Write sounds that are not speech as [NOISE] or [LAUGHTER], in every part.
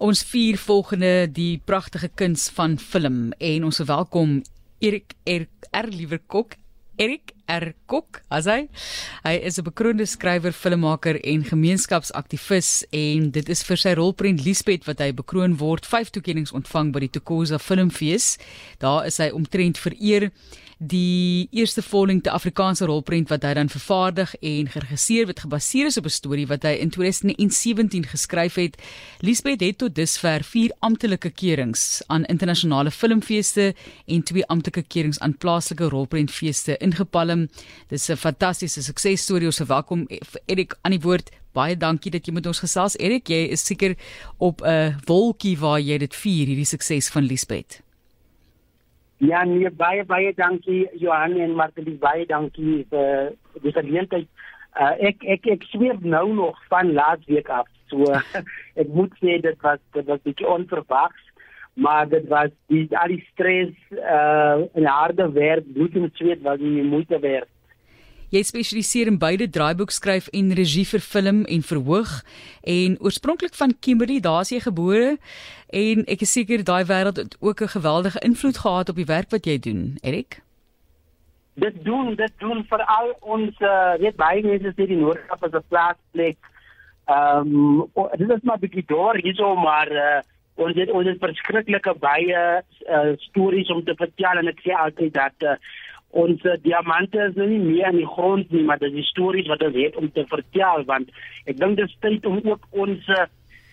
Ons vier volgende die pragtige kuns van film en ons verwelkom Erik Er, er liewer Kok. Erik R Kok, as hy. Hy is 'n bekroonde skrywer, filmmaker en gemeenskapsaktivis en dit is vir sy rolprent Liesbeth wat hy bekroon word. Vyf toekenninge ontvang by die Tokoza Filmfees. Daar is hy omtrent vereer die eerste vollengte Afrikaanse rolprent wat hy dan vervaardig en geregisseer wat gebaseer is op 'n storie wat hy in 2017 geskryf het. Liesbeth het tot dusver 4 amptelike keurings aan internasionale filmfeeste en 2 amptelike keurings aan plaaslike rolprentfeeste ingepalm. Dis 'n fantastiese suksesstorie. Ons verwelkom Erik aan die woord. Baie dankie dat jy met ons gesels. Erik, jy is seker op 'n wolkie waar jy dit vier hierdie sukses van Liesbeth. Ja, nee, baie baie dankie Johan en Martie, baie dankie vir die geleentheid. Uh, ek ek ek sweer nou nog van laas week af. So [LAUGHS] ek moet sê dit was dit was bietjie onverwags, maar dit was die al die stres uh en harde werk, bloed en sweet wat nie moeite werd. Jy spesialiseer in beide draaiboek skryf en regie vir film en verhoog en oorspronklik van Kimberley, daar's jy gebore en ek is seker daai wêreld het ook 'n geweldige invloed gehad op die werk wat jy doen, Erik. Dit doen, dit doen vir al ons uh, weet baie mense sê die Noord-Kaap is 'n plaasplek. Ehm um, dit is maar bietjie dor hierso maar uh, ons het ons het verskriklike baie uh, stories om te vertel en ek sê altyd dat uh, ons uh, diamante is nou nie meer in die grond nie, maar dit is stories wat ons het om te vertel want ek dink dit is tyd om ook ons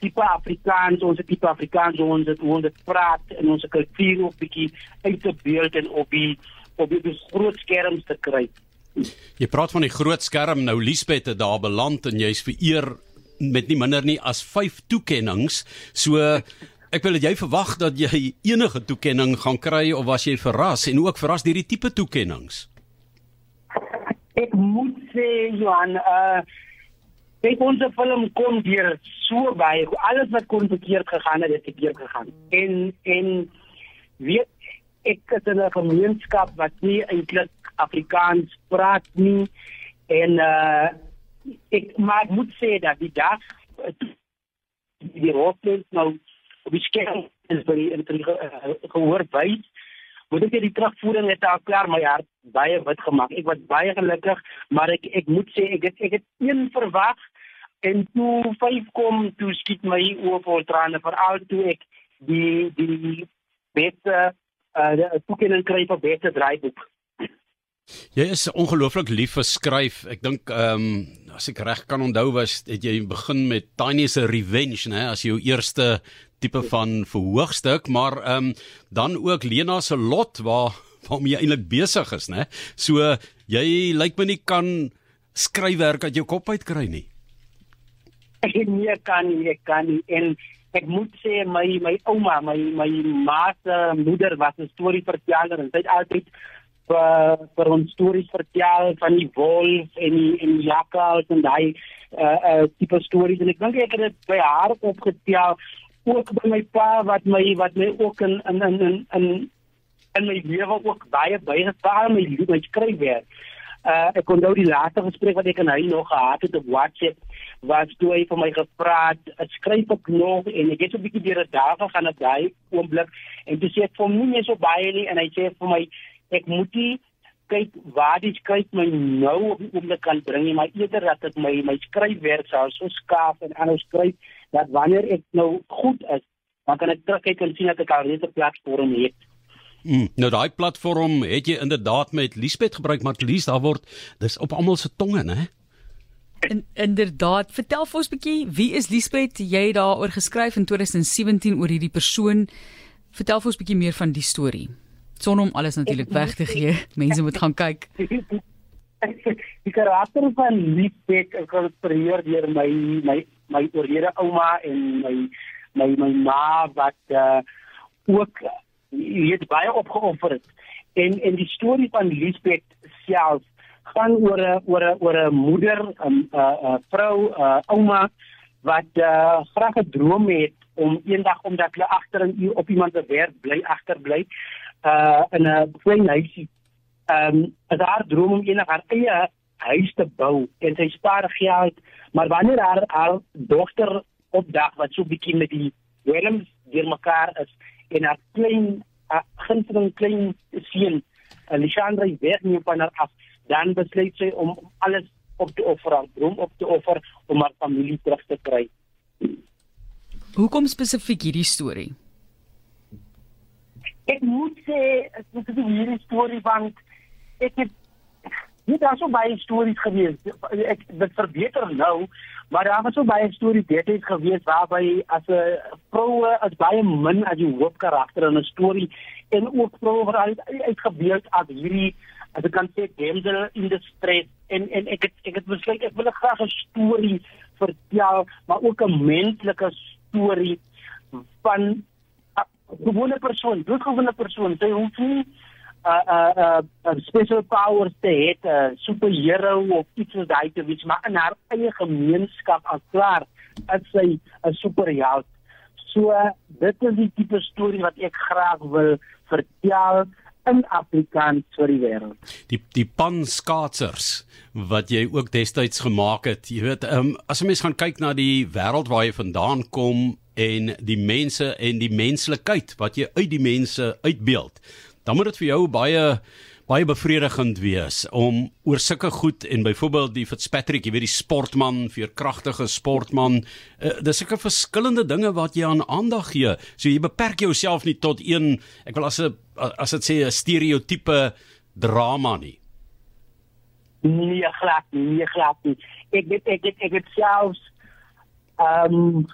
tipe Afrikaans, ons tipe Afrikaans ons het ons het praat en ons kultuur ook bietjie uit te beeld en op die op die groot skerms te kry. Jy praat van die groot skerm nou Liesbeth het daar beland en jy's vereer met nie minder nie as 5 toekenninge. So Ek wil dat jy verwag dat jy enige toekenning gaan kry of was jy verras en ook verras deur die tipe toekennings? Ek moet sê Johan, uh ek ons film kon deur so baie alles wat kon verkeerd gegaan het, het verkeerd gegaan. En en weet ek het 'n gemeenskap wat nie eintlik Afrikaans praat nie en uh ek maar moet sê dat die dag die rolprent nou op die skerm is by die, die uh, gehoor wys. Moet ek die terugvoering het al klaar my hart baie wit gemaak. Ek was baie gelukkig, maar ek ek moet sê ek het ek het een verwag en toe vyf kom toe skiet my oë vol trane veral toe ek die die beste uh toekenning kry vir beste draaiboek. Jy is ongelooflik lief vir skryf. Ek dink ehm um, as ek reg kan onthou was het jy begin met Tiny se Revenge, né, as jou eerste tipe van verhoogstuk, maar ehm um, dan ook Lena se lot waar waarmee jy eintlik besig is, né? So jy lyk my nie kan skryfwerk uit jou kop uit kry nie. [LAUGHS] Ek nie kan nie, ek kan nie. En ek moet sê my my ouma, my my ma se moeder was 'n storieverteller en sy het altyd vir vir ons stories vertel van die wolf en die en die jakkals en daai uh uh tipe stories. En ek dink ek het dit by haar opgetel ook by my pa wat my wat my ook in in in in in, in my lewe ook baie bygestaan my my skryfwerk. Uh ek kon nou die laaste gesprek wat ek en hy nog gehad het op WhatsApp was toe hy vir my gevra het skryf ek nog? En ek het so 'n bietjie deur 'n dag gegaan op daai oomblik en toe sê ek vir hom nie so baie nie. En hy sê vir my ek moet nie kyk waar die skryf my nou op die oomblik kan bring maar eerder dat ek my my skryfwerk sou so skaaf en anders skryf dat wanneer ek nou goed is, dan kan ek terugkyk en sien dat ek al 'n platform het. Mm, nou daai platform het jy inderdaad met Liesbeth gebruik, maar Lies daar word dis op almal se tonge, né? In, inderdaad, vertel vir ons 'n bietjie, wie is Liesbeth? Jy het daaroor geskryf in 2017 oor hierdie persoon. Vertel vir ons 'n bietjie meer van die storie. Sonder om alles natuurlik weg te gee. [LAUGHS] Mense moet gaan kyk. die karakter van Liesbeth is geïnspireer deur my my my oorlede ouma en my my my ma wat uh, ook het baie opgeoffer het. En en die storie van Liesbeth self gaan oor 'n oor 'n oor 'n moeder, 'n 'n 'n vrou, 'n ouma wat uh, graag 'n droom het om eendag omdat hulle agter in op iemand se werk bly agterbly uh in 'n klein huisie ehm um, as haar droom om eendag haar eie huis te bou en sy spaar geld, maar wanneer haar haar dogter opdag wat so bietjie met die dwelms deur mekaar is en haar klein uh, gunsteling klein seun Alexandra wegneem van haar af dan besluit sy om alles op te offer, haar droom op te offer om haar familie terug te kry. Hoekom spesifiek hierdie storie? Ek moet sê ek moet sê hierdie storie want ek het nie daar so baie stories gewees. Ek dit verbeter nou, maar daar was so baie stories destyds gewees waarby as 'n vroue as baie min as die hoofkarakter in 'n storie en ook vroue wat uit, uitgebeeld as hierdie as ek kan sê damsel in the stress en en ek het, ek het besluit ek wil graag 'n storie vertel, maar ook 'n menslike storie van gewone persoon, 'n gewone persoon. Sy hoef nie 'n uh, 'n uh, uh, uh, special powers te hê, 'n uh, superhero of iets soos daai te wees, maar in haar eie gemeenskap as klaar as sy 'n superheld. So uh, dit is die tipe storie wat ek graag wil vertel in Afrikaans vir die wêreld. Die die panskaatsers wat jy ook destyds gemaak het. Jy weet, um, as 'n mens gaan kyk na die wêreld waar jy vandaan kom en die mense en die menslikheid wat jy uit die mense uitbeeld, dan moet dit vir jou baie baie bevredigend wees om oor sulke goed en byvoorbeeld die Fitzpatrick, jy weet die sportman, veerkragtige sportman, uh, dis sulke verskillende dinge wat jy aan aandag gee. So jy beperk jouself nie tot een, ek wil as 'n as dit sê 'n stereotipe drama nie. Nee, glad nie, nee, glad nie. Ek weet ek het ek het selfs ehm um,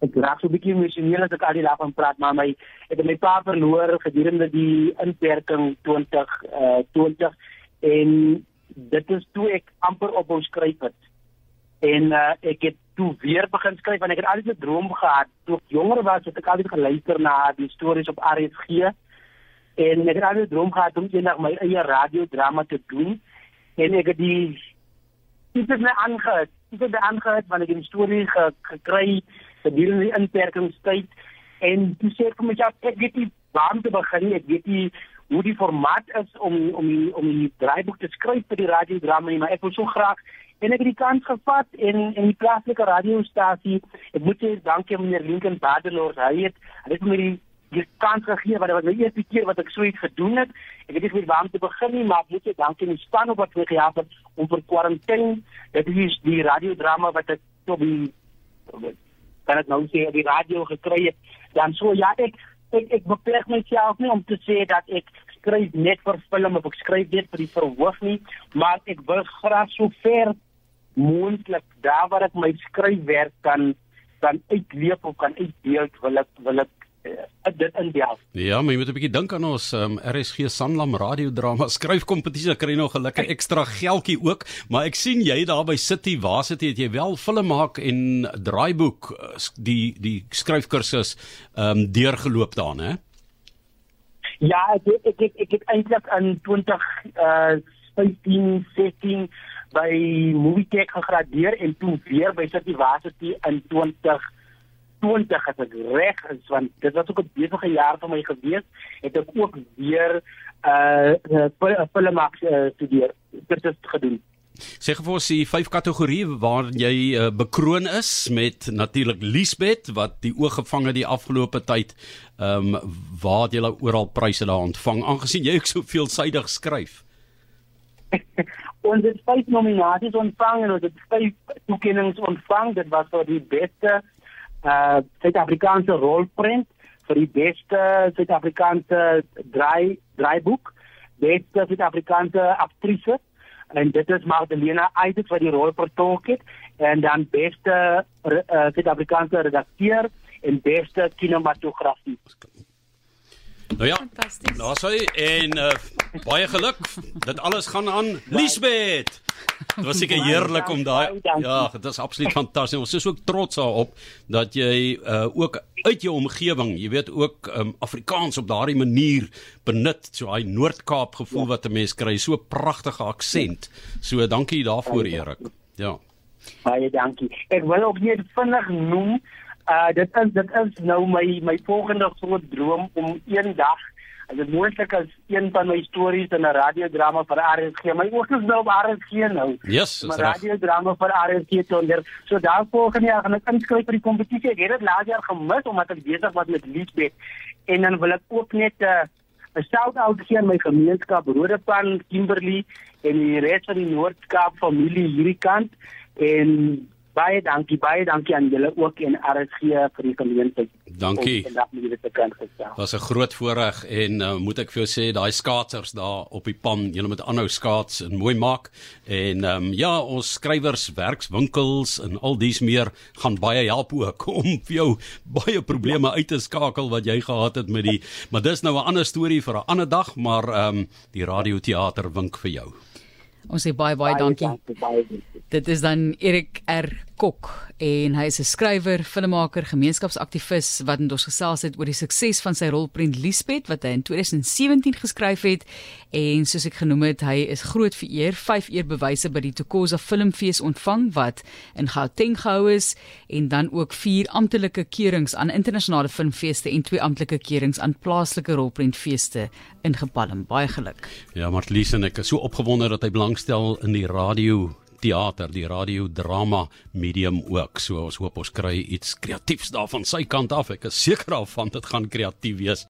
ek raak so 'n bietjie emosioneel as ek al die lag van praat, maar my ek het my pa verloor gedurende die inperking 20 uh 20 en dit is toe ek amper op ons skryf het. En uh ek het toe weer begin skryf want ek het altyd 'n droom gehad. Toe ek jonger was, het ek altyd geluister na die stories op RSG en ek het altyd 'n droom gehad om eendag my eie radiodrama te doen en ek het die dit het my aangehou dit het my aangehou want ek het die storie ge, gekry gedurende die inperkingstyd en toe sê ek vir myself ek weet nie waar te begin ek weet nie hoe die formaat is om om die, om die draaiboek te skryf vir die radiodrama nie maar ek wil so graag en ek het die kans gevat en en die plaaslike radiostasie ek moet sê dankie aan meneer Lincoln Badelord hy het hy het my die die kans gegee wat wat my eerste keer wat ek so iets gedoen het. Ek weet nie hoe om te begin nie, maar ek moet dankie aan die span wat my gehelp het om vir kwarantyne. Dit is die radiodrama wat ek tot die kan ek nou sê die radio gekry het. Dan so ja, ek ek ek beperk myself nie om te sê dat ek skryf net vir film of ek skryf net vir die verhoog nie, maar ek wil graag so ver moontlik daar waar ek my skryfwerk kan kan uitleef of kan uitdeel wil ek wil ek dit in die af. Ja, maar jy moet 'n bietjie dink aan ons um, RSG Sanlam radiodrama [LAUGHS] skryfkompetisie, kry nog 'n lekker ekstra geldjie ook, maar ek sien jy daar by City Varsity het jy wel film maak en draaiboek die die skryfkursus ehm um, deurgeloop daar, hè? Ja, ek het, ek het, ek het eintlik in 20 uh 15 16 by Movietech gegradeer en toe weer by City Varsity in 20 20 as ek reg is want dit was ook 'n besige jaar vir my gewees het ek ook weer uh film maak uh, studeer dit het gedoen Sê gou vir ons die vyf kategorieë waarin jy uh, bekroon is met natuurlik Liesbeth wat die oog gevang het die afgelope tyd. Ehm um, waar het jy oral pryse daar ontvang aangesien jy ook so veelsidig skryf? [LAUGHS] ons het vyf nominasies ontvang en ons het vyf toekennings ontvang. Dit was vir die beste uh Suid-Afrikaanse rolprent vir die beste Suid-Afrikaanse draai draaiboek, beste Suid-Afrikaanse aktrise en dit is Magdalena Eide wat die rol vertolk het en dan beste uh, Suid-Afrikaanse redakteur en beste kinematografie. Nou ja. Fantasties. Nou sê en uh, baie geluk. Dit alles gaan aan Liesbeth. Dit was seker heerlik om daai Ja, dit is absoluut fantasties. Ons is ook trots daarop dat jy uh, ook uit jou omgewing, jy weet ook um, Afrikaans op daardie manier benut, so daai Noord-Kaap gevoel wat 'n mens kry, so pragtige aksent. So dankie daarvoor Erik. Ja. Baie dankie. Ek wil ook net vinnig noem Uh dit is dit is nou my my volgende groot droom om eendag As dit moontlik is een van my stories in 'n radiodrama vir RSG, my ook is nou op RSG nou. Yes, Maar reg. radiodrama vir RSG te onder. So daar volgende jaar gaan ek inskryf vir die kompetisie. Ek het dit laas jaar gemis omdat ek besig was met Liesbeth. En dan wil ek ook net 'n uh, 'n shout-out gee aan my gemeenskap Rodepan, Kimberley en die res van die Noord-Kaap familie hierdie kant en baie dankie, baie dankie aan julle ook en RSG vir die geleentheid. Dankie. Was 'n groot voorreg en uh, moet ek vir jou sê daai skaatsers daar op die pan, julle moet aanhou skaats en mooi maak en ehm um, ja, ons skrywers werkswinkels en al dies meer gaan baie help ook [LAUGHS] om vir jou baie probleme uit te skakel wat jy gehad het met die maar dis nou 'n ander storie vir 'n ander dag, maar ehm um, die radioteater wink vir jou. Ons sê baie baie dankie. Baie dankie. Dit is dan Erik R Kok en hy is 'n skrywer, filmmaker, gemeenskapsaktivis wat met ons gesels het oor die sukses van sy rolprent Liesbeth wat hy in 2017 geskryf het en soos ek genoem het, hy is groot vereer, 5 eerbewyse by die Tokoza Filmfees ontvang wat in Gauteng gehou is en dan ook 4 amptelike keurings aan internasionale filmfeeste en 2 amptelike keurings aan plaaslike rolprentfeeste in Gepalm. Baie geluk. Ja, Martlies en ek is so opgewonde dat hy belangstel in die radio teater, die radiodrama medium ook. So ons hoop ons kry iets kreatiefs daar van sy kant af. Ek is seker daarvan dit gaan kreatief wees.